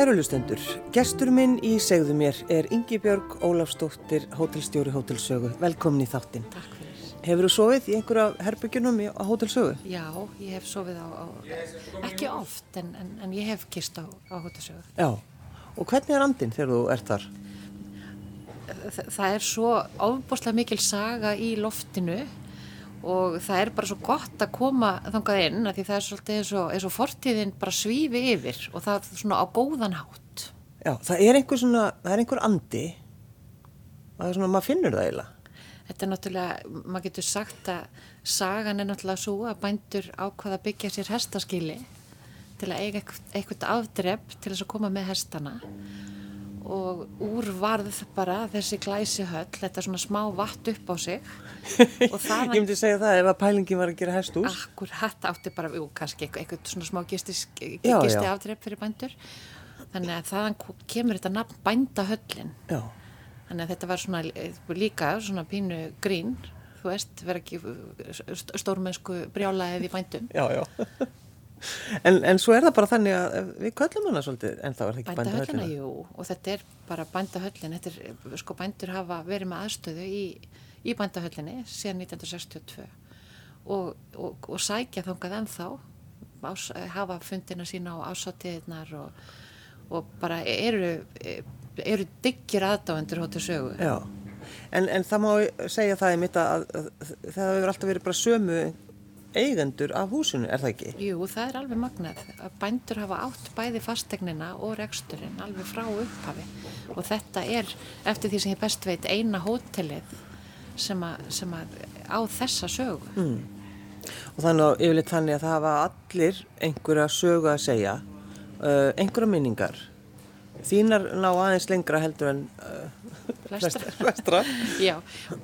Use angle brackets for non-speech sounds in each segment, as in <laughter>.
Kærulustendur, gestur minn í segðu mér er Ingi Björg Ólafsdóttir, hótelstjóri Hótelsögu. Velkomin í þáttinn. Takk fyrir. Hefur þú sofið í einhverja herbyggjunum á Hótelsögu? Já, ég hef sofið á, á ekki oft, en, en, en ég hef kist á, á hóttasögu. Já. Og hvernig er andin þegar þú ert þar? Þa, það er svo ofbúslega mikil saga í loftinu og það er bara svo gott að koma þangað inn að því það er svolítið eins og, eins og fortíðin bara svífi yfir og það er svona á góðan hátt. Já, það er einhver svona, það er einhver andi og það er svona, maður finnur það eiginlega. Þetta er náttúrulega, maður getur sagt að sagan er náttúrulega svo að bændur ákvaða byggja sér hestaskili til að eiga eitthvað afdrepp til þess að koma með hestana og úr varð bara þessi glæsi höll, þetta svona smá vatt upp á sig. <laughs> Ég myndi segja það ef að pælingi var að gera hest úr. Akkur hatt átti bara, jú, kannski eitthvað, svona smá gisti, gisti afdrepp fyrir bændur. Þannig að þaðan kemur þetta nafn bændahöllin. Já. þannig að þetta var svona líka svona pínu grín. Þú veist, vera ekki stórmennsku brjálaðið í bændum. Já, já En, en svo er það bara þannig að við köllum hana svolítið en þá er það ekki bændahöllina. Bændahöllina, jú, og þetta er bara bændahöllin, þetta er, sko bændur hafa verið með aðstöðu í, í bændahöllinni síðan 1962 og, og, og sækja þongað ennþá, ás, hafa fundina sína á ásáttiðnar og, og bara eru, eru diggir aðdáendur hóttu sögu. Já, en, en það má segja það í mitt að, að, að það hefur alltaf verið bara sömu eigendur af húsinu, er það ekki? Jú, það er alveg magnað að bændur hafa átt bæði fastegnina og reksturinn alveg frá upphafi og þetta er, eftir því sem ég best veit, eina hótelið sem að, sem að á þessa sögu. Mm. Og þannig að yfirleitt þannig að það hafa allir einhverja sögu að segja, uh, einhverja minningar. Þínar ná aðeins lengra heldur en... Uh, flestra, flestra. <laughs> <laughs> Já,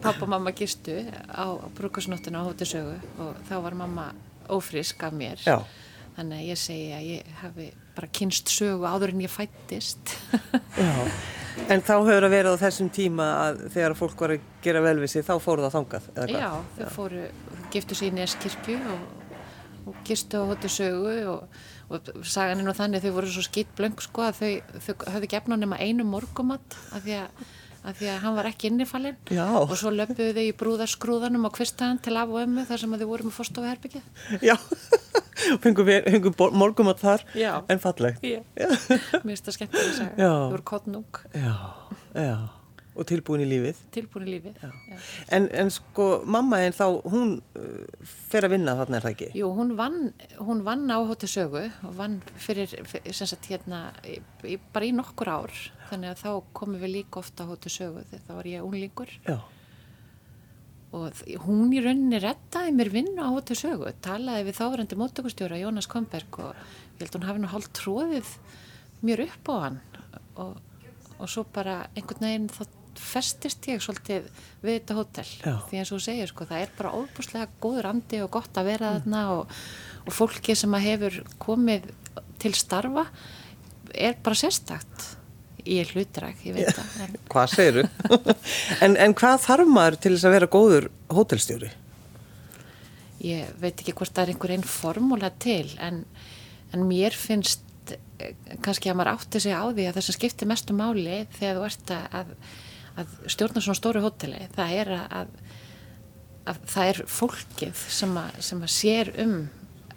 pappa og mamma gistu á, brúkusnóttinu á hóttisögu og þá var mamma ófrisk af mér. Já. þannig að ég segi að ég hafi bara kynst sögu áður en ég fættist <laughs> Já, en þá hefur það verið á þessum tíma að þegar fólk var að gera vel við sig þá fóru það þangað Já, þau fóru, giftu sér í Neskirkju og, og gistu á hóttisögu og og sagan er nú þannig að þau voru svo skitt blöng sko að þau, þau höfðu gefna nema einu morgumatt af því að af því að hann var ekki innifallin og svo löpuðu þau í brúðarskrúðanum á kvistæðan til af og ömmu þar sem þau voru með fórstofu herbyggja Já, <laughs> fengum morgum að þar já. en fallegt. Mér finnst það skemmt að það segja þau voru kottnúk Já, já og tilbúin í lífið. Tilbúin í lífið já. Já. En, en sko mamma en þá hún uh, fer að vinna þarna er það ekki? Jú, hún vann, hún vann á hóttisögu og vann fyrir, fyrir sagt, hérna, í, bara í nokkur ár. Þannig að þá komum við líka ofta á hóttisögu þegar þá var ég unlingur Já. Og hún í rauninni rettaði mér vinna á hóttisögu talaði við þáverandi móttökustjóra Jónas Komberg og ég held hún hafi nú hálf tróðið mér upp á hann. Og, og svo bara einhvern veginn þá festist ég svolítið við þetta hótel Já. því eins og þú segir sko það er bara óbúslega góður andi og gott að vera mm. þarna og, og fólki sem að hefur komið til starfa er bara sérstakt ég er hlutræk, ég veit það en... <laughs> Hvað segir þú? <laughs> en, en hvað þarf maður til þess að vera góður hótelstjóri? Ég veit ekki hvort það er einhver einn formúla til en, en mér finnst kannski að maður átti sig á því að það sem skiptir mestu máli þegar þú ert að að stjórna svona stóru hóteli það er að, að það er fólkið sem að, sem að sér um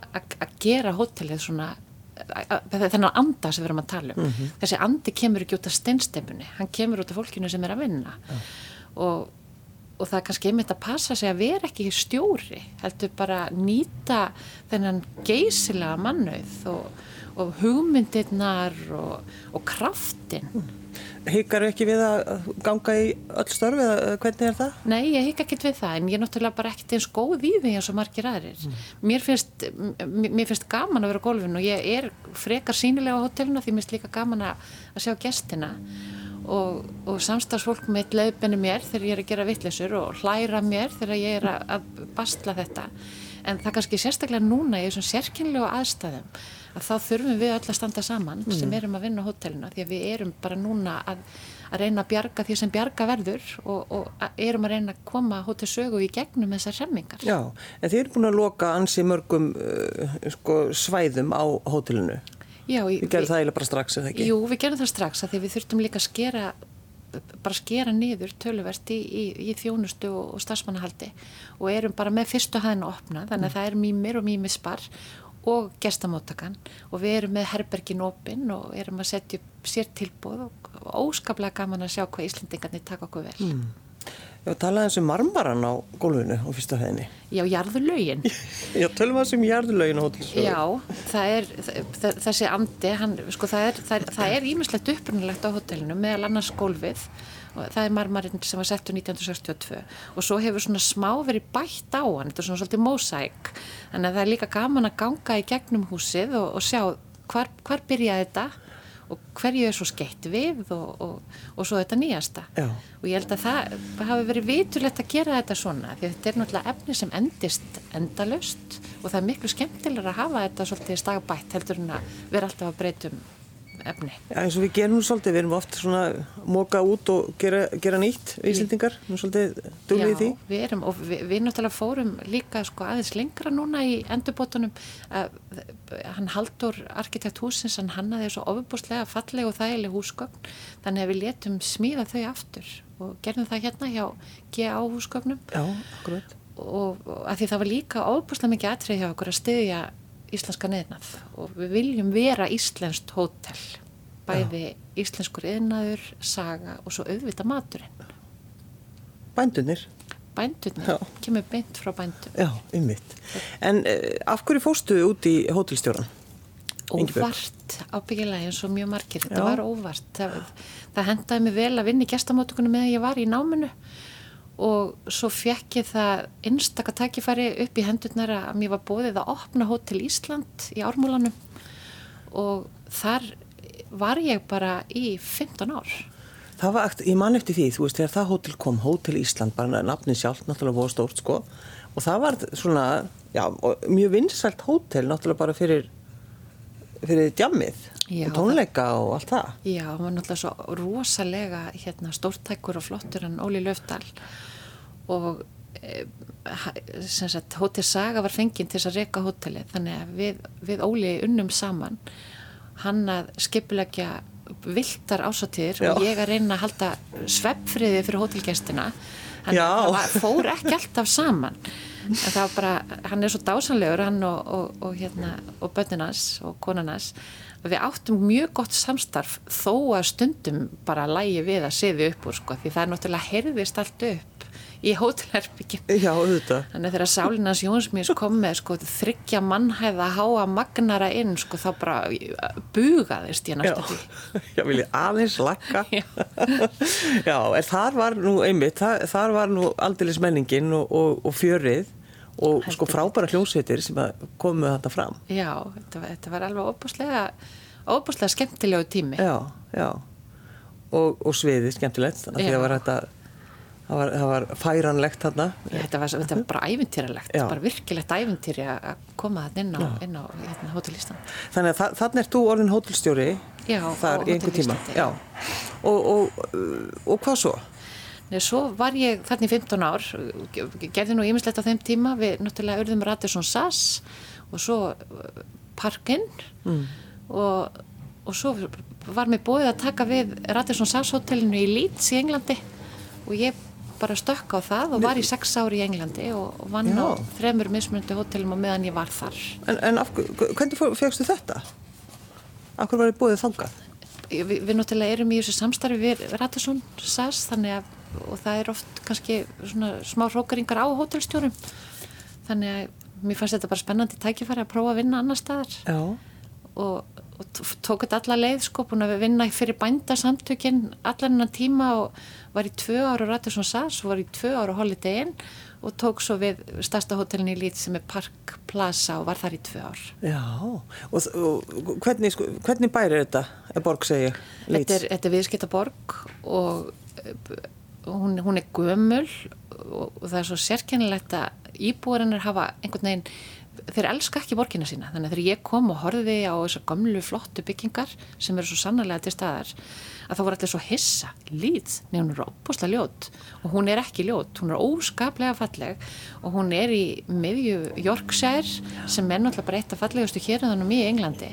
að, að gera hótelið svona þennan anda sem við erum að tala um mm -hmm. þessi andi kemur ekki út af steinsteipunni hann kemur út af fólkinu sem er að vinna ja. og, og það er kannski einmitt að passa sig að vera ekki stjóri heldur bara nýta þennan geysilega mannauð og, og hugmyndirnar og, og kraftin mm. Hyggar ekki við að ganga í öll störfi eða hvernig er það? Nei, ég hygg ekki við það en ég er náttúrulega bara ekkert eins góð í því eins og margir aðrir. Mm. Mér, finnst, mér finnst gaman að vera á gólfinu og ég er frekar sínilega á hotellinu því mér finnst líka gaman að sjá gestina og, og samstagsfólk mitt leiðbenni mér þegar ég er að gera vittlisur og hlæra mér þegar ég er að bastla þetta en það kannski sérstaklega núna í þessum sérkynlegu aðstæðum að þá þurfum við öll að standa saman mm. sem erum að vinna á hotellina því að við erum bara núna að, að reyna að bjarga því sem bjarga verður og, og að erum að reyna að koma hotellsögu í gegnum þessar semmingar. Já, en þið eru búin að loka ansi mörgum uh, sko, svæðum á hotellinu. Já, Við við- gerum það eiginlega bara strax, eða ekki? Jú, við gerum það strax að því við þurftum líka að skera bara skera niður töluvert í, í, í þjónustu og, og starfsmannahaldi og erum bara með fyrstu hæðinu opna þannig að það er mýmir og mýmispar og gestamóttakan og við erum með herbergin opinn og erum að setja upp sér tilbúð og, óskaplega gaman að sjá hvað Íslendingarnir taka okkur vel. Mm. Já, talaði eins um marmaran á gólfinu á fyrsta hæðinni. Já, jarðurlaugin. Já, tölum að sem jarðurlaugin á hótelsögu. Já, það er, það, þessi andi, hann, sko, það er, það það ímislegt upprunalegt á hotellinu, meðal annars gólfið, og það er marmarinn sem var settur 1962 og svo hefur svona smá verið bætt á hann, þetta er svona svolítið mósæk, þannig að það er líka gaman að ganga í gegnum húsið og, og sjá hvar, hvar byrjaði þetta og hverju er svo skeitt við og, og, og svo þetta nýjasta Já. og ég held að það hafi verið vitulegt að gera þetta svona því þetta er náttúrulega efni sem endist endalust og það er miklu skemmtilegur að hafa þetta svolítið stagabætt heldur en að vera alltaf að breytum efni. Já, eins og við gerum svolítið, við erum oft svona móka út og gera, gera nýtt við Íslendingar, nú svolítið dúlið því. Já, við erum og við, við náttúrulega fórum líka sko aðeins lengra núna í endurbótunum að hann Haldur arkitekt húsins, hann hannaði svo ofubúslega falleg og þægileg húsgögn þannig að við letum smíða þau aftur og gerðum það hérna hjá GA húsgögnum Já, akkurat. og, að því það var líka ofubúslega mikið atrið hjá okkur að styðja íslenska neðnað og við viljum vera íslenskt hótel bæði Já. íslenskur eðnaður, saga og svo auðvita maturinn Bændunir. bændunni, Já. kemur beint frá bændun Já, ymmit. En uh, af hverju fóstu út í hótelstjóran? Óvart ábyggilega eins og mjög margir þetta Já. var óvart það, það hendaði mig vel að vinna í gestamótökunum meðan ég var í náminu og svo fekk ég það einstaka tækifæri upp í hendurnar að mér var bóðið að opna Hótel Ísland í ármúlanum. Og þar var ég bara í 15 ár. Það var, akt- ég man eftir því, þú veist, þegar það hótel kom, Hótel Ísland, bara nafnið sjálf, náttúrulega voru stórt, sko, og það var svona, já, mjög vinsælt hótel, náttúrulega bara fyrir, fyrir djammið Já, og tónleika og allt það. Já, hann var náttúrulega svo rosalega hérna, stórtækur og flottur en Óli Löfdal og sagt, Hótel Saga var fenginn til þess að reka hótelið. Þannig að við, við Óli unnum saman. Hann að skipulegja viltar ásatíðir og ég að reyna að halda sveppfriði fyrir að það var, fór ekki alltaf saman. En það var bara, hann er svo dásanlegur hann og, og, og hérna og bönninas og konanas við áttum mjög gott samstarf þó að stundum bara lægi við að siði upp úr sko því það er náttúrulega heyrðist allt upp í hótelherbyggjum. Þannig þegar Sálinans Jónsmís kom með sko þryggja mannhæða háa magnara inn sko þá bara bugaðist ég því. <laughs> já, vil ég aðeins lakka. Já. <laughs> Já, en þar var nú einmitt, þar, þar var nú aldeilis menningin og, og, og fjörið og sko frábæra hljómsveitir sem komu þetta fram. Já, þetta, þetta var alveg óbúslega, óbúslega skemmtilegu tími. Já, já. Og, og sviðið skemmtilegt, að því að var þetta, það var, það var færanlegt þarna. Þetta var, þetta var bara ævintýralegt, Já. bara virkilegt ævintýri að koma þarna inn á, inn á hérna, hótellistan. Þannig að þa þannig er þú orðin hótelstjóri Já, þar í einhver tíma. Já. já. Og, og, uh, og hvað svo? Nei, svo var ég þarna í 15 ár, gerði nú ýmislegt á þeim tíma, við náttúrulega urðum Radisson Sass og svo uh, Parkin Mm. og, og svo var mér bóðið að taka við Radisson Sass hotellinu í Leeds í Englandi og ég bara stökk á það og var í sex ári í Englandi og vann á Já. þremur mismunandi hotellum og meðan ég var þar. En, en hvernig fegstu þetta? Af hverju var þið búið þangað? Við, við náttúrulega erum í þessu samstarfi við Radisson Sass þannig að og það er oft kannski svona smá hrókaringar á hótelstjórum þannig að mér fannst þetta bara spennandi tækifæri að prófa að vinna annar staðar Já. og, og tók þetta alla leið sko búin að vinna fyrir bændasamtökin allan hennan tíma og var í tvö ára Radisson Sass og var í tvö ára Holiday Inn og tók svo við stærsta hótelin í Lít sem er Park Plaza og var þar í tvö ár Já. Og, og hvernig, sko, hvernig bæri þetta, er borg segja? Þetta er, er viðskiptaborg og eh, hún, hún er gömul og, og það er svo sérkennilegt að íbúarinnar hafa einhvern veginn þeir elska ekki borgina sína. Þannig að þegar ég kom og horfði á þessar gömlu flottu byggingar sem eru svo sannarlega til staðar að það voru allir svo hissa. Lít, er óbúslega ljót. Og hún er ekki ljót, hún er óskaplega falleg. Og hún er í miðju Yorkshire sem er náttúrulega bara eitt af fallegustu hérðanum í Englandi.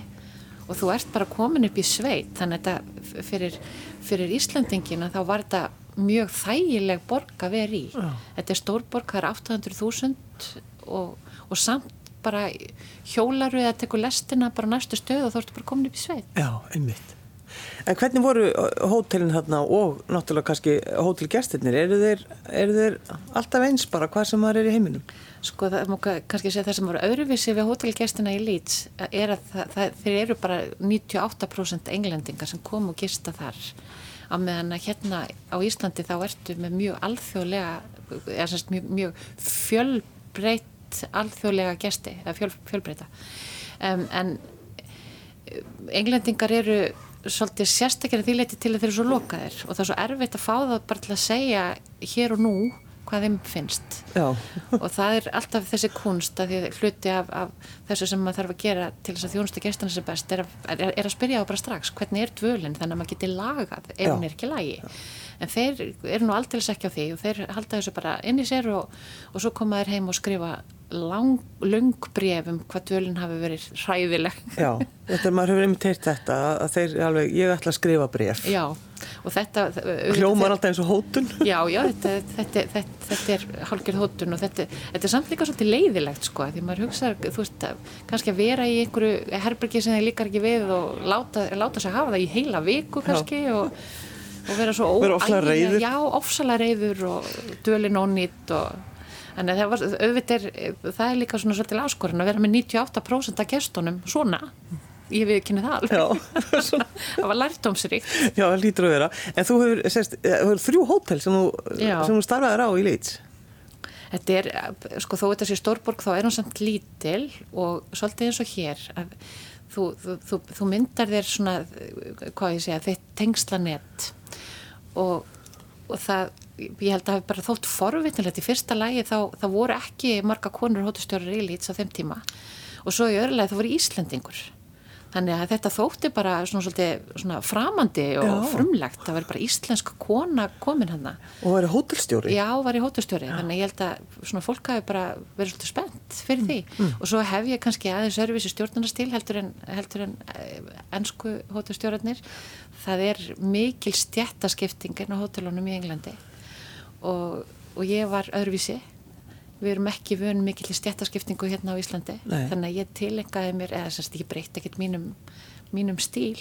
Og þú ert bara komin upp í sveit. Þannig að þetta fyrir, fyrir Íslandingina þá var þetta mjög þægileg borg að vera í. Þetta er stórborg, það er 800.000 og, og samt bara hjólaru eða tekur lestina bara næstu stöð og þá ertu bara komin upp í sveit Já, einmitt. En hvernig voru hótelin þarna og náttúrulega kannski hótelgestirnir? Eru þeir, eru þeir alltaf eins bara hvað sem maður er í heiminum? Sko það ka- kannski segja það sem voru öðruvísi við hótelgestina í Leeds er að það, það, þeir eru bara 98% englendingar sem kom og gista þar á meðan að hérna á Íslandi þá ertu með mjög alþjóðlega eða semst mjög, mjög fjölbreytt alþjóðlega gesti eða fjöl, fjölbreyta. Um, en eh, englendingar eru svolítið sérstaklega því leiti til að þeir eru svo lokaðir og það er svo erfitt að fá það bara til að segja hér og nú hvað þeim finnst. Já, <laughs> og það er alltaf þessi kunst að því hluti af, af þessu sem maður þarf að gera til þess að þjónustu gestan sem best er að, er, er að spyrja á bara strax hvernig er dvölinn þannig að maður geti lagað ef Já. hún er ekki lagi? En þeir eru nú aldrei ekki á því og þeir halda þessu bara inn í sér og, og svo koma þeir heim og skrifa lang, lung bref um hvað dvölinn hafi verið hræðileg já. Þetta er maður hefur einmitt heyrt þetta að þeir alveg, ég ætla að skrifa bref. Já, og þetta Hljómar alltaf eins og hótun. Já, já, þetta, þetta, þetta, þetta er hálfgerð hótun og þetta, þetta er samt líka svolítið leiðilegt sko, því maður hugsa, þú veist, kannski að vera í einhverju herbergi sem þeir líkar ekki við og láta, láta sig hafa það í heila viku kannski og, og vera svo óægilega-. Já, ofsalega reyður og dölin ónýtt og Þannig að það, var, er, það er líka svona svolítið áskorun að vera með 98% af gestunum svona, ég við kynni það alveg, <laughs> það var lærtómsríkt. Já, það lítur að vera. En þú hefur, sérst, þú hefur þrjú hótel sem þú, þú starfaðir á í Leeds. Þetta er, sko þó þetta sé stórborg þá er hún samt lítil og svolítið eins og hér að þú, þú, þú, þú myndar þér svona, hvað ég segja, þitt tengslanett og, og það, ég held að það hafi bara þótt forvitnilegt í fyrsta lagi þá, þá voru ekki marga konur hótustjórar í lýts á þeim tíma. Og svo í öðru lagi það voru Íslandingur þannig að þetta þótti bara svona, svolítið, svona framandi og Já. frumlegt. Það var bara íslensk kona komin hann Og það er hótelstjóri. Já, var í hótustjóri, þannig að ég held að svona fólk hafi bara verið svolítið spennt fyrir því. Og svo hef ég kannski aðeins öðruvísi stjórnarnastíl heldur en, heldur en eh, ensku hótustjórarnir það er mikil stjættaskipting inn á hótelunum í Englandi og, og ég var öðruvísi við erum ekki vön mikil stjættaskiptingu hérna á Íslandi Nei. þannig að ég tilengaði mér eða semst ég breytti ekkert mínum, mínum stíl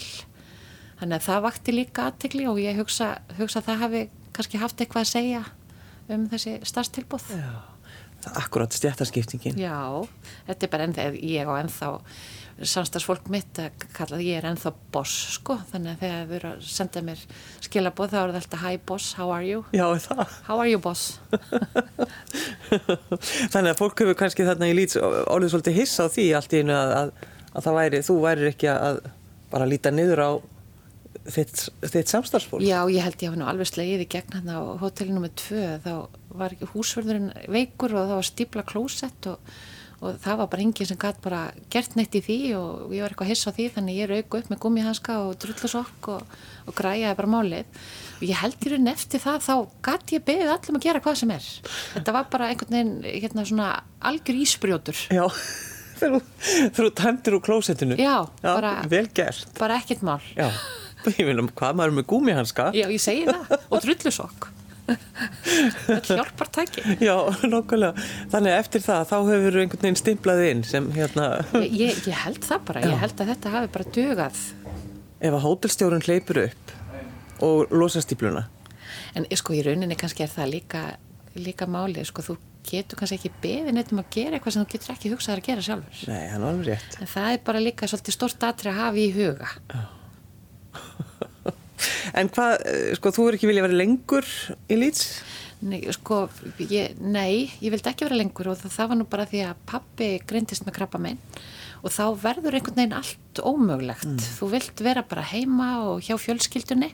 þannig að það vakti líka aðtegli og ég hugsa, hugsa að það hafi kannski haft eitthvað að segja um þessi starfstilbúð akkurat stjættaskiptingin. Já, þetta er bara ennþá ég og ennþá samstagsfólk mitt að kalla það ég er ennþá boss sko, þannig að þegar þau eru að senda mér skilabóð þá er það alltaf hi boss, how are you? Já, það. How are you boss? <laughs> Þannig að fólk hefur kannski þarna í Leeds orðið svolítið hissa á því allt í einu að, að, að það væri, þú værir ekki að bara líta niður á þitt, þitt samstarfsfólk. Já, ég held ég hafa nú alveg slegið í gegn hann á hótelinu með tvö, þá var húsverðurinn veikur og það var stípla klósett og, og það var bara enginn sem gæti bara gert neitt í því og ég var eitthvað hiss á því þannig ég rauk upp með gummihanska og drullusokk og, og græjaði bara málið. Og ég held í raun eftir það þá gæti ég beðið allum að gera hvað sem er. Þetta var bara einhvern veginn hérna svona algjör ísbrjótur. Já, <laughs> þú- tæmtir úr klósettinu. Já, bara- Vel gert. bara ekkert mál. Já, <laughs> ég meina hvað maður með gúmihanska. Já, ég segi það. Og drullusokk <laughs> þetta hjálpar tæki Já, nokkulega. Þannig að eftir það þá hefur einhvern veginn stimplað inn sem hérna, Ég, ég, held það bara, ég held að þetta hafi bara dugað. Ef að hótelstjórun hleypur upp og losa stípluna. en sko í rauninni kannski er það líka líka málið, sko þú getur kannski ekki beðið neitt um að gera eitthvað sem þú getur ekki hugsað að gera sjálfur. Nei, hann er alveg rétt. en það er bara líka svolítið stort atri að hafa í huga En hvað, eh, sko, þú er ekki viljað vera lengur í Leeds? nei, sko, ég, nei, ég vildi ekki vera lengur og það, það var nú bara því að pappi greindist með krabba minn og þá verður einhvern veginn allt ómögulegt. Þú vilt vera bara heima og hjá fjölskyldunni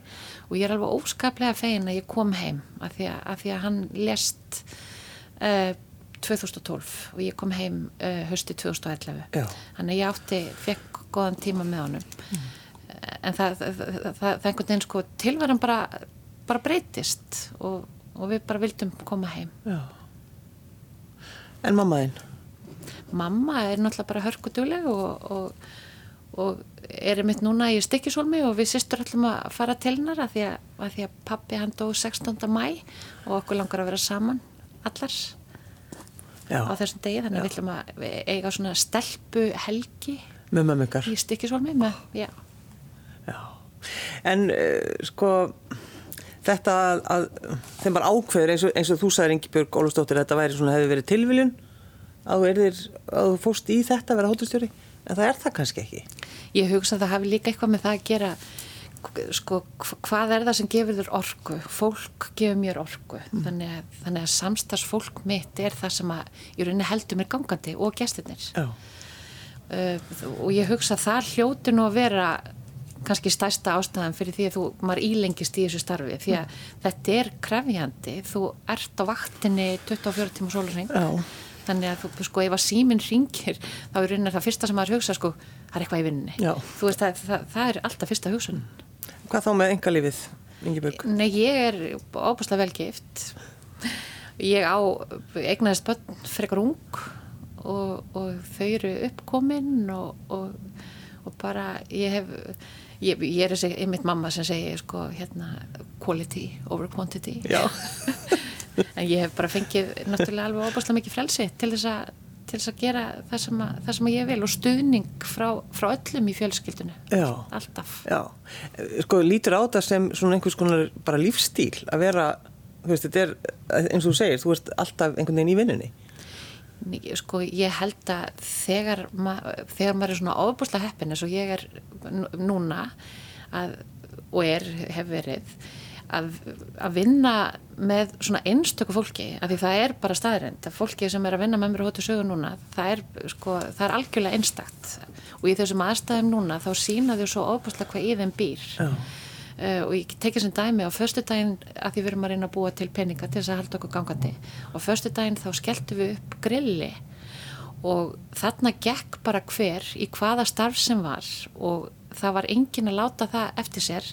og ég er alveg óskaplega fegin að ég kom heim af því að, af því að hann lest uh, 2012 og ég kom heim uh, hösti 2011 Já. þannig að ég átti, fekk góðan tíma með honum en það, einhvern veginn sko tilvaran bara, bara breytist og, og við bara vildum koma heim Já. En mamma þinn? mamma er náttúrulega bara hörkuduleg og, og, og erum mitt núna í Stykkisólmi og við sýstur ætlum að fara til hennar að því að, að, því að pappi hann dó 16. mæ og okkur langar að vera saman allar Já. á þessum degi þannig að við ætlum að eiga svona stelpu helgi Með mömmingar. í Stykkisólmi með, já, Já. En uh, sko, þetta að, að þeim bara ákveður eins og, eins og þú sagðir Ingibjörg Ólafsdóttir þetta væri svona hefði verið tilviljun að þú, erðir, að þú fóst í þetta að vera hótelstjóri en það er það kannski ekki. ég hugsa að það hafi líka eitthvað með það að gera. Sko, hv- hvað er það sem gefur þér orku? Fólk gefur mér orku. Þannig, að, þannig að samstagsfólk mitt er það sem að í rauninni heldur mér gangandi og gestirnir. Já. uh, og ég hugsa að það hljóti nú að vera kannski stærsta ástæðan fyrir því að þú, maður ílengist í þessu starfi því að þetta er krefjandi þú ert á vaktinni 24 tíma sólarring Já. þannig að þú, sko, ef að síminn ringir þá er rauninni það fyrsta sem maður hugsa sko, það er eitthvað í vinninni Já. þú veist að það, það er alltaf fyrsta hugsun Hvað þá með engalífið, Ingibjörg? Nei, ég er óbúslega velgift ég á eignaðist börn frekar ung og, og þau eru uppkominn og, og, og bara ég hef ég, ég er þessi einmitt mamma sem segir sko hérna quality over quantity <laughs> en ég hef bara fengið náttúrulega alveg óbúslega mikið frelsi til þess að til þess að gera það sem, að, það sem ég vil og stuðning frá, frá öllum í fjölskyldinu Já. alltaf Já. Sko, lítur á þetta sem svona einhvers konar bara lífstíl að vera, þú veist, þetta er eins og þú segir, þú ert alltaf einhvern veginn í vinnunni. Sko, ég held að þegar, ma þegar maður er svona ofbúslega heppin eins og ég er nú- núna að, og er, hef verið að, að vinna með svona einstöku fólki af því það er bara staðrind að fólki sem er að vinna með mér á hóttu sögu núna það er, sko, það er algjörlega einstakt og í þessum aðstæðum núna þá sína þau svo ofbúslega hvað í þeim býr Já. Uh, og ég tekið sem dæmi á föstu daginn að því við erum að reyna að búa til peninga til þess að halda okkur gangandi. Og föstu daginn þá skelltum við upp grilli og þarna gekk bara hver í hvaða starf sem var og það var engin að láta það eftir sér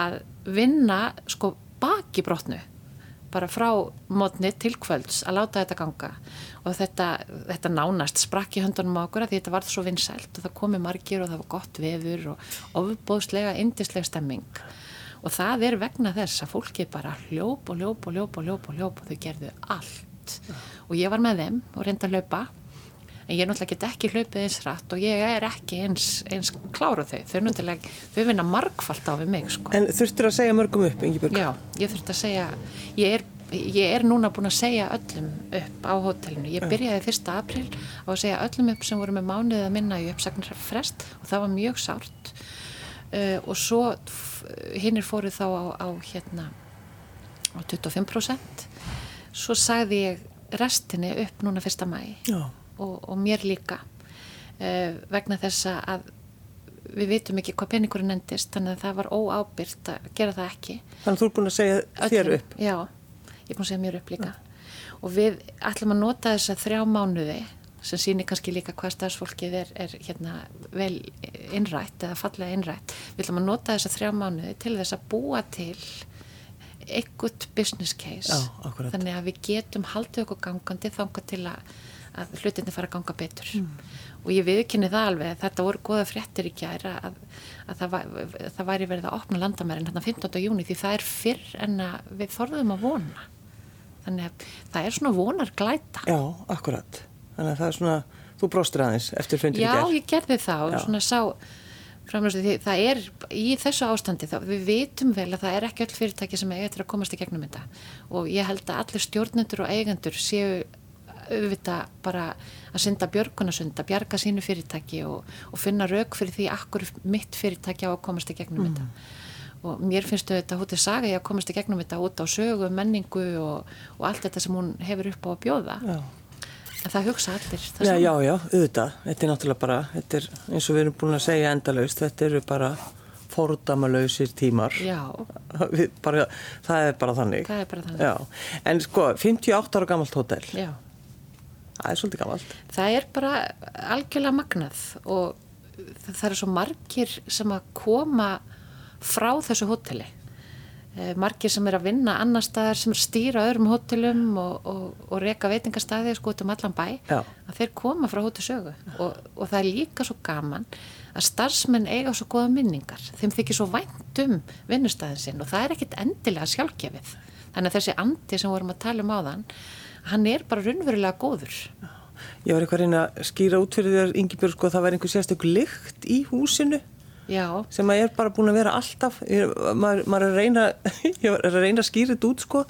að vinna sko baki brotnu bara frá mótni til kvölds að láta þetta ganga. Og þetta, þetta nánast sprakk í höndunum á okkur að því þetta var svo vinsælt og það komi margir og það var gott vefur og ofbóðslega indislega stemming. Og það er vegna þess að fólki bara hljóp og hljóp og hljóp og hljóp og hljóp og þau gerðu allt. Og ég var með þeim og reynda að hlaupa en ég náttúrulega get ekki hlaupið eins rætt og ég er ekki eins, eins klára þau þau, náttúrulega, þau vinna margfalt á við mig sko. En þurftir að segja mörgum upp, Ingibjörg? Já, ég þurfti að segja ég er, ég er núna búin að segja öllum upp á hótelinu. Ég byrjaði fyrsta april á að segja öllum upp sem voru með mánuðið að minna í uppsagnir frest og það var mjög sárt uh, og svo hinnir fóru þá á, á hérna á 25% svo sagði ég restinni upp núna fyrsta mæ Já. Og, og mér líka uh, vegna þess að við vitum ekki hvað peningurinn endist þannig að það var óábyrgt að gera það ekki Þannig að þú er búin að segja þér Öllum. upp. Já, ég er búin að segja mér upp líka og við ætlum að nota þess að þrjá mánuði sem sýnir kannski líka hvað stafsfólkið er, er hérna vel innrætt eða fallega innrætt við ætlum að nota þess að þrjá mánuði til þess að búa til eitthvað business case Já, þannig að við getum haldið okkur gangandi þangað til að, að hlutinni fara að ganga betur Mm. og ég viðkynni það alveg þetta voru goða fréttir í gæra að, að það, var, það væri verið að opna landamærin hérna 15. júni því það er fyrr en að við þorðum að vona þannig að það er svona vonar glæta Já, akkurat. Þannig að það er svona, þú bróstir aðeins eftir fundir í Já, gerð. ég gerði það og Já. svona sá því það er í þessu ástandi þá við vitum vel að það er ekki öll fyrirtæki sem eiga til að komast í gegnum þetta og ég held að allir stjórnendur og eigendur séu auðvitað bara að synda björgunasund að bjarga sínu fyrirtæki og, og finna rauk fyrir því akkur mitt fyrirtæki á að komast í gegnum þetta og mér finnst þetta hútið saga ég að komast í gegnum þetta út á sögu, menningu og, og allt þetta sem hún hefur upp á að bjóða Já. en það hugsa allir það Já, já, já, auðvitað. Þetta er náttúrulega bara, þetta er eins og við erum búin að segja endalaust, þetta eru bara fordamalausir tímar. <laughs> Bara, það er bara þannig. það er bara þannig en sko, 58 ára gamalt hótel, já. Það er svolítið gamalt. það er bara algjörlega magnað og það, eru svo margir sem að koma frá þessu hóteli eh, margir sem er að vinna annar staðar sem stýra öðrum hótelum og, og, og reka veitingastæði sko út um allan bæ Já. að þeir koma frá hótelsögu og, og það er líka svo gaman að starfsmenn eiga svo goða minningar þeim þykir svo vænt um vinnustæðin sinn og það er ekkit endilega sjálfgefið þannig að þessi andi sem vorum að tala um áðan hann er bara raunverulega góður. Ég var eitthvað að reyna að skýra út fyrir þér Ingibjörg sko að það væri einhver sérstök lykt í húsinu já, sem að er bara búin að vera alltaf ég, maður, maður er að reyna <laughs> ég er að reyna að skýra þetta út sko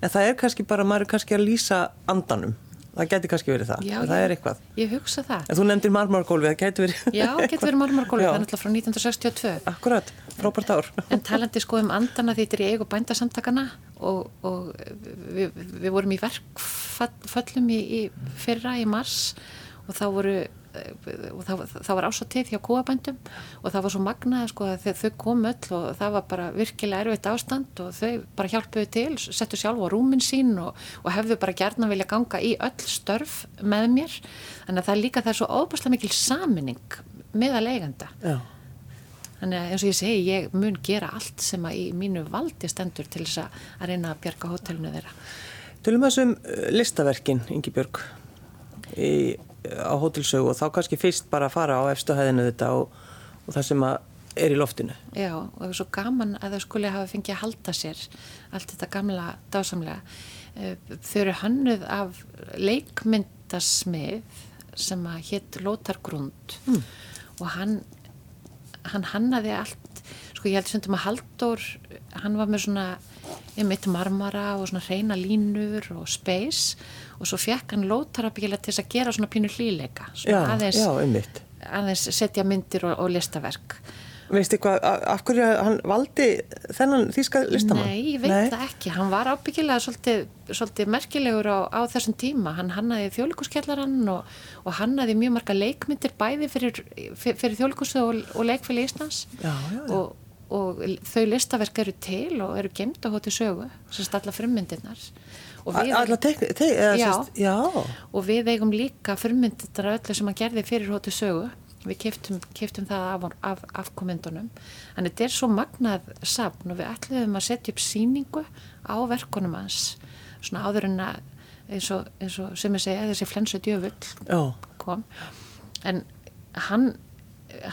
en það er kannski bara, maður er kannski að lýsa andanum það geti kannski verið það, já, það já, er eitthvað. ég hugsa það. En þú nefndir marmargólfi, það geti verið já, <laughs> getur verið marmargólfi, það er náttúrulega frá 1962 akkurat, frábært ár. <laughs> En talandi sko um andana er í eigu bændasamtakana og, og við, við vorum í verkföllum í, í fyrra í mars og þá voru og það, það var ásatið hjá kúabændum og það var svo magnað sko að þau- kom öll og það var bara virkilega erfitt ástand og þau bara hjálpuðu til, settu sjálf á rúmin sín og, og hefðu bara gerna vilja ganga í öll störf með mér. Þannig að það er líka það er svo óbúslega mikil saminning meðal eigenda. Þannig að eins og ég segi, ég mun gera allt sem að í mínu valdi stendur til þess að að reyna að bjarga hótelinu þeirra. tölum við þessum uh, listaverkin Ingibjörg í, á hótelsögu og þá kannski fyrst bara að fara á efstu hæðinu þetta og, og það sem er í loftinu Já, og það er svo gaman að þau skuli hafa fengið að halda sér allt þetta gamla dásamlega. Eh, Þau eru hannuð af leikmyndasmið sem að hétt Lótar Grund mm. og hann, hann hannaði allt, sko ég held sem að Halldór, hann var með svona mitt marmara og svona reyna línur og space og svo fekk hann lótarabíla til þess að gera svona pínu hlýleika, já, svona aðeins, já, aðeins setja myndir og, og listaverk. veistu hvað, af hverju hann valdi þennan þýska listamann? Nei, ég veit það ekki. Hann var ábyggilega svolítið, svolítið merkilegur á, á þessum tíma. Hann hannaði þjóðlíkuskjallarann og, og hannaði mjög marga leikmyndir bæði fyrir, fyrir, fyrir þjóðlíkusu og, og leikfélag Íslands. Já, já, já. Og, og þau listaverk eru til og eru gemt á hóti sögu, sem stalla frummyndirnar. Og við, Alla tekni, te, eða, Já. Sest, já, og við eigum líka frummyndirnar öllu sem hann gerði fyrir hóti sögu. Við keftum, keftum það af, af afkomendunum. Þannig þetta er svo magnað safn og við ætluðum að setja upp síningu á verkunum hans. Svona áður en að, eins og, eins og sem ég segja, þessi flensu djöfull kom. En hann,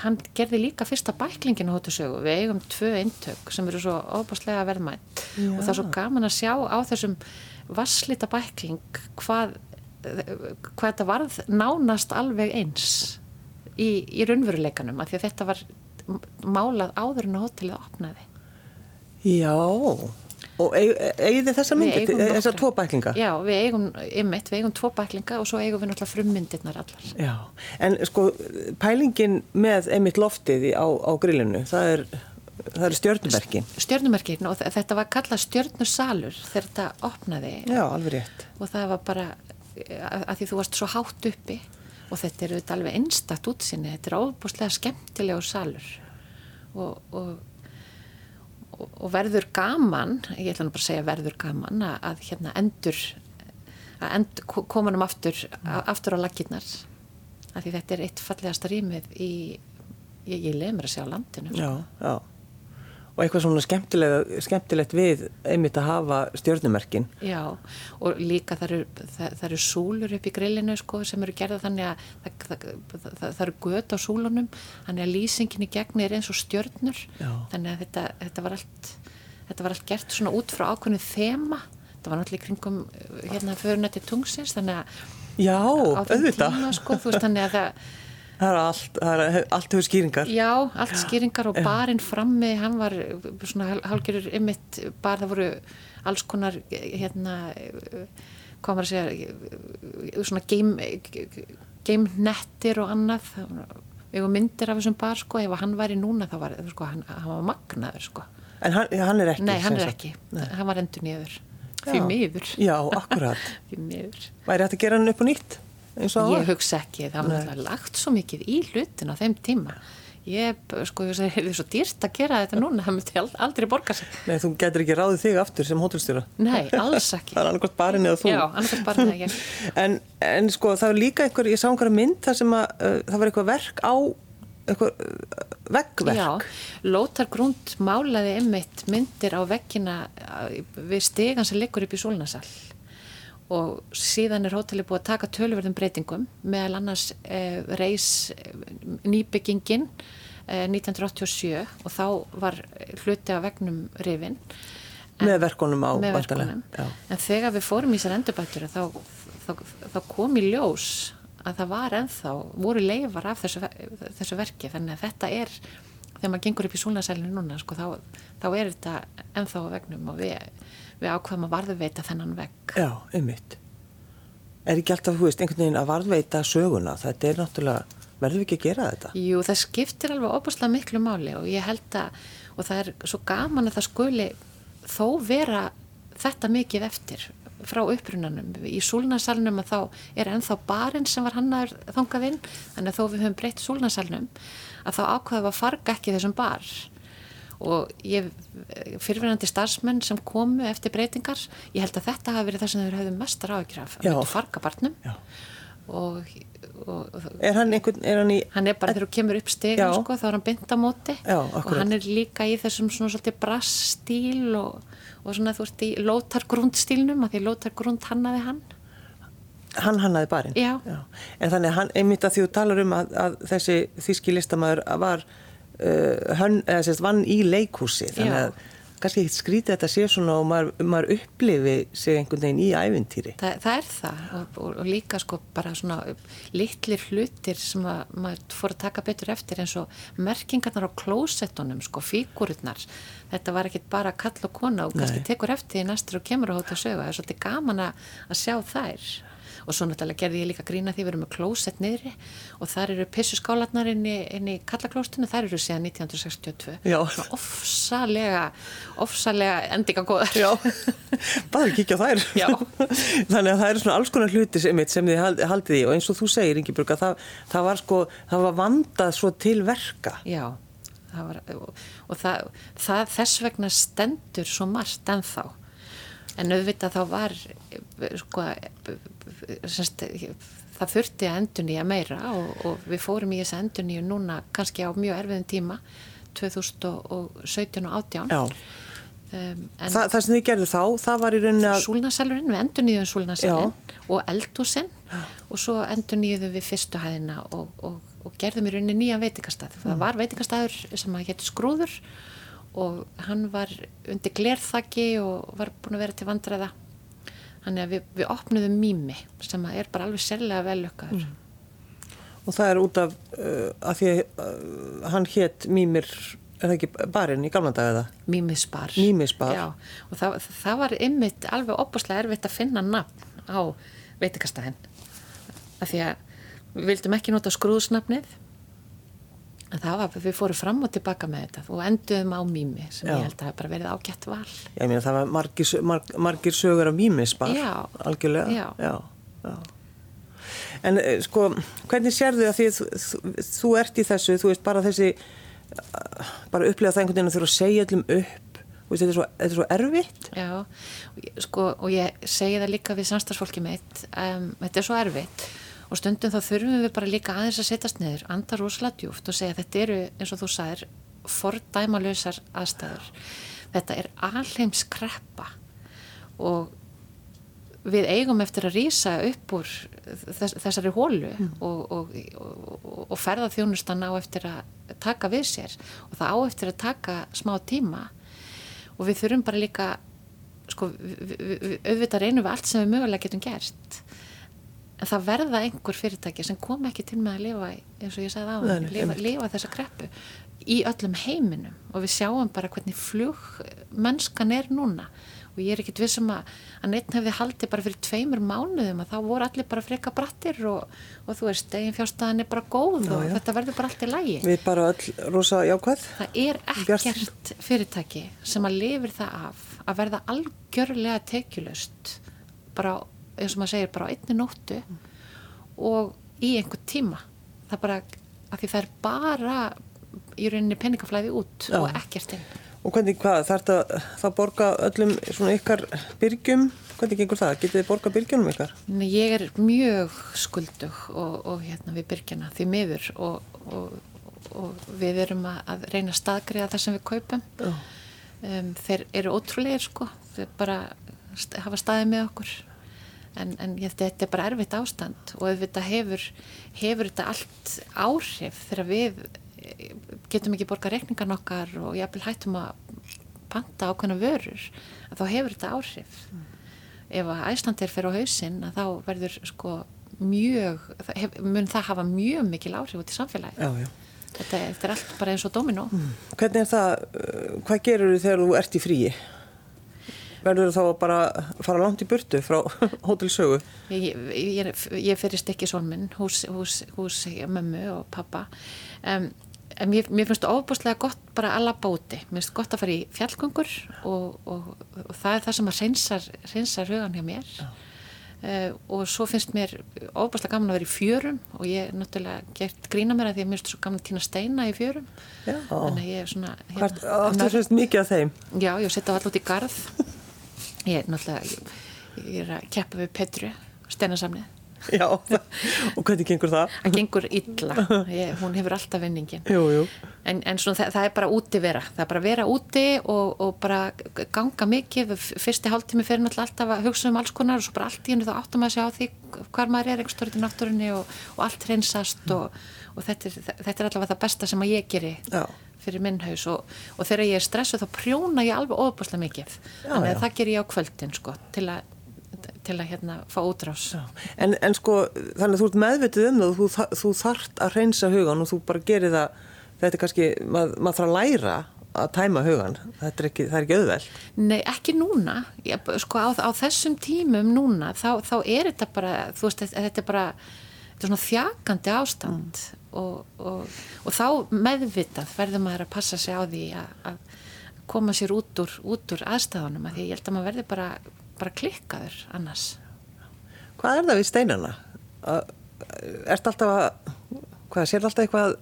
hann gerði líka fyrsta bæklingin á hóttusögu. Við eigum tvö eintök sem eru svo óbáslega verðmætt. Og það er svo gaman að sjá á þessum vasslita bækling hvað, hvað þetta varð nánast alveg eins í, í raunveruleikanum af því að þetta var málað áður en að hótelið opnaði. já og eigið þið þessa Við myndi, eigum þessa tvo bæklinga? Já, við eigum, ymmit, við eigum tvo bæklinga og svo eigum við náttúrulega frummyndirnar allar. Já, en sko pælingin með einmitt loftið á, á grillinu, það er það eru stjörnumerkin. Stjörnumerkin og þe- þetta var kallað stjörnusalur þegar þetta opnaði. Já, alveg rétt. Og það var bara að, því þú varst svo hátt uppi og þetta er auðvitað alveg einstakt útsinni, þetta er óbúslega skemmtilegur salur. Og, og, og, og verður gaman, ég ætla nú bara að segja verður gaman að, að hérna endur að end, koma um aftur, aftur á laginnar af því þetta er eitt fallegasta rýmið í, ég, ég leið mér að segja á landinu. Já, já og eitthvað svona skemmtilegt, skemmtilegt við einmitt að hafa stjörnumerkin. Já, og líka það eru, það, það eru súlur upp í grillinu sko, sem eru gerða þannig að það, það, eru göt á súlunum þannig að lýsingin í gegni er eins og stjörnur. Já. þannig að þetta, þetta, var allt, þetta var allt gert svona út frá ákveðinu þema. Þetta var náttúrulega kringum hérna förunætti tungsins þannig að Já, auðvitað. sko, þannig að það Það er allt, það er allt hefur skýringar. Já, allt skýringar og barinn frammi, hann var svona hálgjörur ymmit, bar það voru alls konar hérna, hvað maður að segja, svona game, game nettir og annað, við hefum myndir af þessum bar sko, ef hann væri núna þá var sko, hann, hann var magnaður sko. En hann, hann er ekki Nei, hann er ekki, Nei. hann var endur nýður, því miður, Já, akkurat. <laughs> Því miður. Væri hægt að gera hann upp á nýtt? og Ég hugsa ekki, það var náttúrulega lagt svo mikið í hlutin á þeim tíma. Ég, sko, ég er svo dýrt að gera þetta núna, það myndi ald- aldrei borga sig. Nei, þú getur ekki ráðið þig aftur sem hótelstjóra Nei, alls ekki. <laughs> Það er annarkvæmt barinn eða þú Já, annars bara það ég. <laughs> en, en sko það var líka einhver, ég sá einhverja mynd þar sem að uh, það var eitthvað verk á eitthvað, uh, veggverk. Já, Lótar Grund málaði einmitt myndir á veggina við stegan sem liggur upp í Sólnasal og síðan er hóteli búið að taka tölverðum breytingum meðal annars eh, reys nýbyggingin eh, 1987 og þá var hluti af vegnum rifin með verkonum á með Já. en þegar við fórum í þessar endurbættur þá, þá, þá kom í ljós að það var ennþá, voru leifar af þessu, þessu verki. Þannig að þetta er, þegar maður gengur upp í súlnasælinu núna, sko, þá, þá er þetta ennþá á vegnum og við, við ákvaðum að varðveita þennan vegg Já, einmitt. Er ekki alltaf, þú veist, einhvern veginn að varðveita söguna? Þetta er náttúrulega, verður við ekki að gera þetta? Jú, það skiptir alveg opaslega miklu máli og ég held að, og það er svo gaman að það skuli þó vera þetta mikið eftir frá upprunanum. Í súlnasalnum að þá er ennþá barinn sem var hannaður þangað inn, þannig að þó við höfum breytt súlnasalnum, að þá ákvaðum að farga ekki þessum bar og ég, fyrirverandi starfsmenn sem komu eftir breytingar, ég held að þetta hafi verið það sem þeir höfðu mestar áhyggjur af, Já. að farga barnum Já. og, og, og Er hann einhvern, er hann í, hann er bara þegar þú kemur upp stegum Já. sko, þá er hann bynd á móti Já, og hann er líka í þessum svona svolítið brassstíl og, og svona þú ert í lótargrundstílnum að því lótargrund hannaði hann hann hannaði barinn? Já. En þannig hann, einmitt að því þú talar um að, að þessi þíski listamæður var, hann, eða sérst, vann í leikhúsi, þannig að kannski ekki skrítið þetta sé svona og maður, maður upplifi sig einhvern veginn í ævintýri. Þa, það er það. Og, og, og líka sko bara svona litlir hlutir sem að maður fór að taka betur eftir eins og merkingarnar á klósettunum sko, fígururnar þetta var ekkit bara kall og kona og kannski Nei. tekur eftir í næstur og kemur á hóta sögu það er svolítið gaman að sjá þær og svo náttúrulega gerði ég líka grína því við erum með klósett niðri og þar eru pissuskálarnar inn í, inn í kallaklóstunni, þar eru síðan 1962 Já. Svona ofsalega ofsalega endingagóðar Já, bara kíkja þær. Já. <laughs> Þannig að það eru svona alls konar hluti sem, sem þið hald- haldið í og eins og þú segir, Ingeborg, að það, það var sko, það var vandað svo til verka. Já, það var, og, það, það þess vegna stendur svo margt ennþá. En auðvitað þá var, sko, semst, það þurfti að endur nýja meira og, og við fórum í þessa endur nýju núna kannski á mjög erfiðum tíma, 2017 og 18. Já, Um, en Þa, það sem þið gerðu þá, það var í rauninni að, súlnasalurinn, við endur nýjum súlnasalinn og eldúsinn og svo endur nýjum við fyrstu hæðina og, og, og gerðum í rauninni nýja veitingastað. Það var veitingastaður sem að hétt Skrúður og hann var undir glerþaki og var búin að vera til vandræða. Þannig að við, við opnuðum mými sem er bara alveg sérlega velukkaður. og það er út af, uh, að því að uh, hann hétt Mímir, er það ekki barinn í gamla daga það? Mýmiðspar. Mýmisbar. Já, og það, það var ymmit alveg opaslega erfitt að finna nafn á veitingastæðin. Af því að við vildum ekki nota skrúðsnafnið það var, við fórum fram og tilbaka með þetta og enduðum á mými sem Já. ég held að hafa bara verið ágætt val. Ég meina það var margir, marg, margir sögur af Mímisbar. Já. Algjörlega. Já. Já, já. En uh, sko, hvernig sérðu að því þú, þú, þú ert í þessu, þú veist bara þessi, uh, bara upplega það einhvern veginn að þurfa að segja öllum upp, þú veist, þetta er svo, þetta er svo erfitt. Já, og sko, og ég segi það líka við samstagsfólki mitt, um, þetta er svo erfitt og stundum þá þurfum við bara líka aðeins að setjast niður, anda rosalega djúft og segja þetta eru, eins og þú sagðir, fordæmalösar aðstæður. Þetta er alheims kreppa. Og við eigum eftir að rýsa upp úr þess, þessari hólu og, og, og, og ferða þjónustan á eftir að taka við sér. Og það á eftir að taka smá tíma. Og við þurfum bara líka sko, við, við, við, auðvitað reynum við allt sem við mögulega getum gert en það verða einhver fyrirtæki sem kom ekki til með að lifa eins og ég sagði á nei, lifa, lifa þessa kreppu í öllum heiminum. Og við sjáum bara hvernig flug mennskan er núna. Og ég er ekkit vissum að, að neitt hefði haldið bara fyrir tveimur mánuðum að þá voru allir bara freka brattir og, og þú veist, eigin fjárstæðan er bara góð og já. þetta verður bara allt í lægi Við bara öll rosa jákvæð. Það er ekkert fyrirtæki sem að lifir það af að verða algjörlega tekjulöst bara, eins og maður segir, bara á einni nóttu og í einhver tíma. Það bara, að því það er bara í rauninni peningaflæði út Já. og ekkert inn. Og hvernig, hvað, þarf það borga öllum svona ykkar byrgjum? Hvernig gengur það? Getið þið borga byrgjunum ykkar? Nei, Ég er mjög skuldug og, og hérna við byrgjana því miður og, og, og við erum að, að reyna að staðgriða það sem við kaupum um, þeir eru ótrúlegir sko þeir bara hafa staðið með okkur en, en ég, þetta er bara erfitt ástand og þetta hefur hefur þetta allt áhrif þegar við eh, getum ekki borga reikningan okkar og vil hættum að panta ákveðna vörur þá hefur þetta áhrif mm. ef að æslandir fer á hausinn þá verður sko mjög, hef, mun það hafa mjög mikil áhrif út í samfélagi Já, já. Þetta, þetta er allt bara eins og domino mm. Hvernig er það, uh, hvað gerur þú þegar þú ert í fríi? Verður þú þá bara að fara langt í burtu frá <laughs> hótelsögu? Ég, ég, ég ferist ekki solminn hús, hús, hús mömmu og pappa um, en mér, mér finnst það ofbúslega gott bara að labba úti mér finnst gott að fara í fjallgöngur og, og, og það er það sem að reynsar, hugan hjá mér Uh, og svo finnst mér óbærslega gaman að vera í fjörum og ég er náttúrulega gert grína mér að því að mér finnst svo gaman að týna steina í fjörum Já. er svona Hvart áttu finnst mikið af þeim? Já, ég setja alltaf út í garð <laughs> ég ég, er að keppa við Petru steinasamnið Já, og hvernig gengur það? Það gengur illa, ég, hún hefur alltaf vinningin. Jú, jú. En, en svona, það, það er bara úti vera, það er bara vera úti og, og bara ganga mikið, fyrsti hálftími fyrir náttúrulega alltaf að hugsa um alls konar og svo bara allt í hennu þá áttum að segja á því hvar maður er einhver stórið í náttúrunni og, og allt hreinsast mm. og, og þetta, er, þetta er allavega það besta sem að ég geri. Já fyrir minn haus og, og þegar ég er stressuð þá prjóna ég alveg óbúslega mikið. Já, að já. það ger ég á kvöldin sko til að til að hérna fá útrás. En, en sko þannig að þú ert meðvitið um það þú, þú þart að reynsa hugan og þú bara gerir það þetta er kannski, mað, maður þarf að læra að tæma hugan, þetta er ekki, það er ekki auðveld Nei, ekki núna. Ég, sko á, á þessum tímum núna þá, þá er þetta bara, þú veist þetta er bara, þetta er svona þjakandi ástand. Mm. Og, og, og þá meðvitað verður maður að passa sig á því að, koma sér út úr, út úr aðstæðunum að því ég held að maður verður bara bara klikkaður annars Hvað er það við steinana? Er þetta alltaf að hvað, sér alltaf eitthvað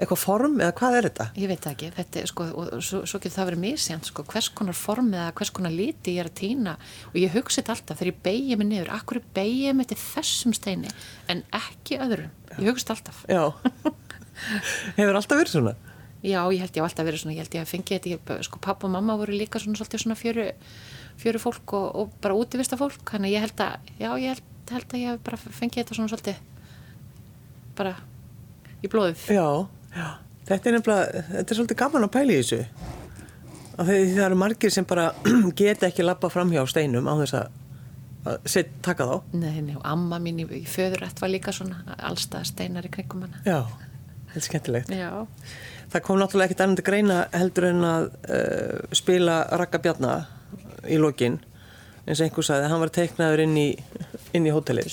eitthvað form eða hvað er þetta? Ég veit ekki, þetta er sko og svo, svo getur það verið mísjönd sko, hvers konar form eða hvers konar líti ég er að týna. Og ég hugsa þetta alltaf þegar ég beigja mig niður, akkur beigja mig til þessum steini en ekki öðrum, ég hugsa þetta alltaf. Já, <laughs> hefur alltaf verið svona? Já, ég held ég á alltaf verið svona, ég held ég að fengi þetta, sko pappa og mamma voru líka svona svolítið svona fjöru fjöru fólk og, og bara útivista fólk. Þannig ég held að, já ég held, held að ég bara fengið þetta svona svolítið bara í blóðið. Já, já, þetta er nefnilega þetta er svolítið gaman að pæli þessu. Af því það eru margir sem bara <clears throat> geta ekki lappa fram hjá steinum á þess að set, taka þá. Nei, nei, og amma mín í, í föðurætt var líka svona allstað steinar í kringum hana. Já, þetta er skemmtilegt. Já. Það kom náttúrulega ekkit annandi greina heldur en að uh, spila Raka Bjarnar í lokin eins og einhver sagði að hann var teiknaður inn í, inn í hótelið.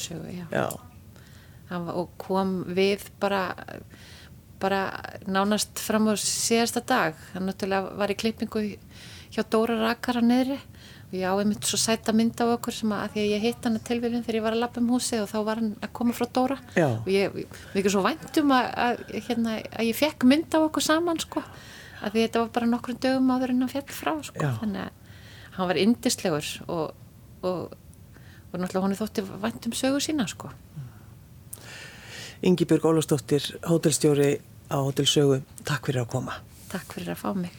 Og kom við bara bara nánast fram á síðasta dag. Hann náttúrulega var í klippingu hjá Dóra Rakar á neðri og ég á einmitt svo sæta mynd á okkur sem að, að því að ég hitt hann að tilvíðin þegar ég var að lappa um húsi og þá var hann að koma frá Dóra. Já. og ég, við ekki svo væntum að, að, hérna, að ég fekk mynd á okkur saman sko, að því þetta var bara nokkrum dögum áður en hann fjall frá sko, þannig að hann var indislegur og, og, og náttúrulega hann þótti vandum sögu sína sko Ingi Björg Ólafsdóttir, hótelstjóri á Hótelsögu, takk fyrir að koma. Takk fyrir að fá mig.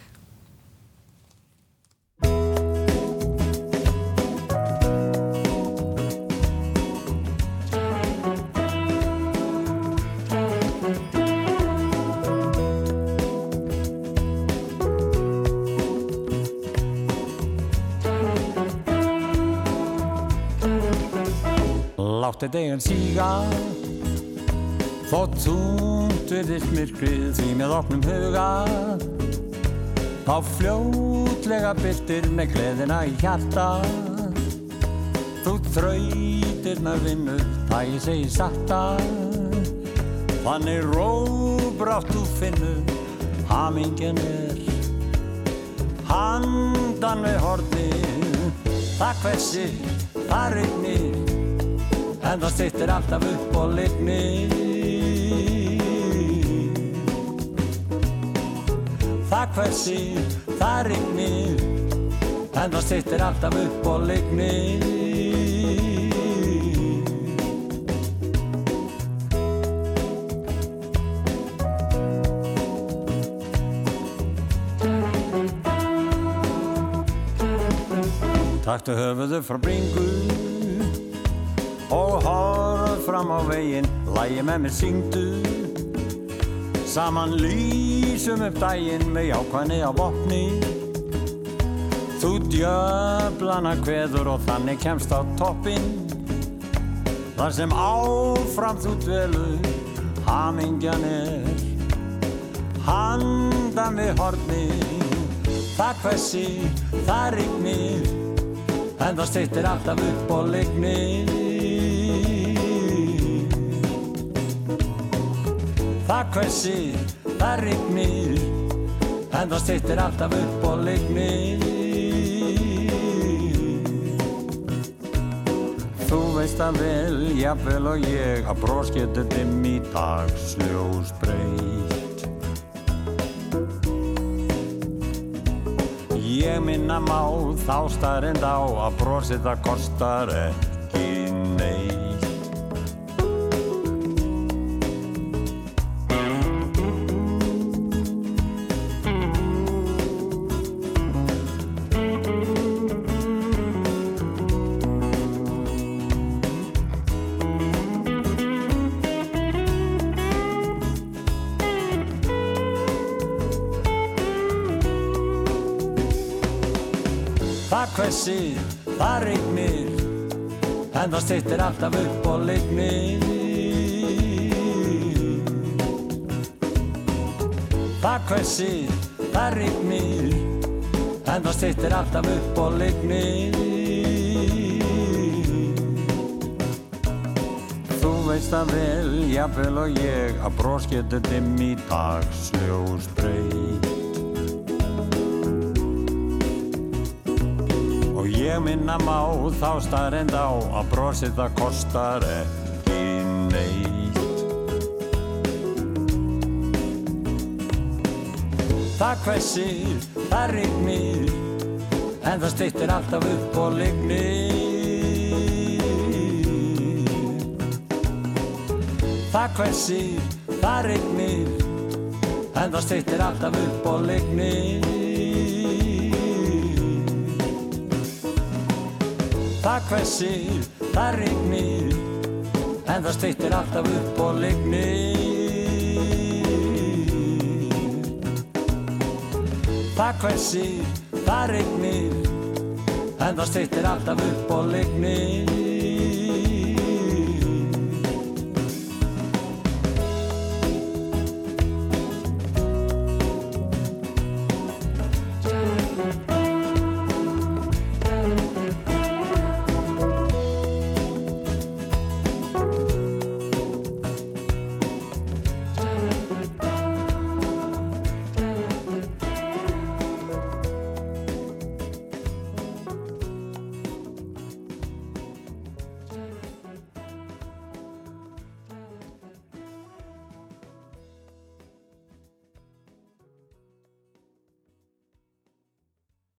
Láttu deginn síga Þótt þúnt virðist myrkrið því með opnum huga Þá fljótlega byrtir með gleðina í hjarta. Þú þrautirna vinnu það ég segi sakta Þannig róbrátt þú finnu Hamingen er Handan við hortin Það hversi, það regnir en það sittir alltaf upp og lignir það hversir, það rignir. En það sittir alltaf upp og lignir Taktu höfuðu frá bringu og horfðu fram á veginn. Lægi með mér syngdu. Saman lýsum upp daginn með jákvæðni á vopni. Þú djöflana kveður og þannig kemst á toppinn. Þar sem áfram þú dvelur, hamingjan er. Handan við horni, það hversi, það rignir. En það stýttir alltaf upp og lignir Það hversi, það rignir En það stýttir alltaf upp og lignir. Þú veist að vel, jafnvel og ég að brós getur dimm í dagsljós breyt Ég minna má þá starrend á að brosið það kostar ekki Hversir, það rignir En það stýttir alltaf upp og lignir Það hversir, það rignir. En það stýttir alltaf upp og lignir Þú veist að vel, jafnvel og ég Að getur dimm í dagsljós breyt Og minna má þá starrend á að brosið það kostar ekki neitt. Það hversir, það rignir, en það stýttir alltaf upp og lignir. Það hversir, það rignir, en það stýttir alltaf upp og lignir. Það hversir, það rignir En það stýttir alltaf upp og lignir Það hversir, það rignir En það stýttir alltaf upp og lignir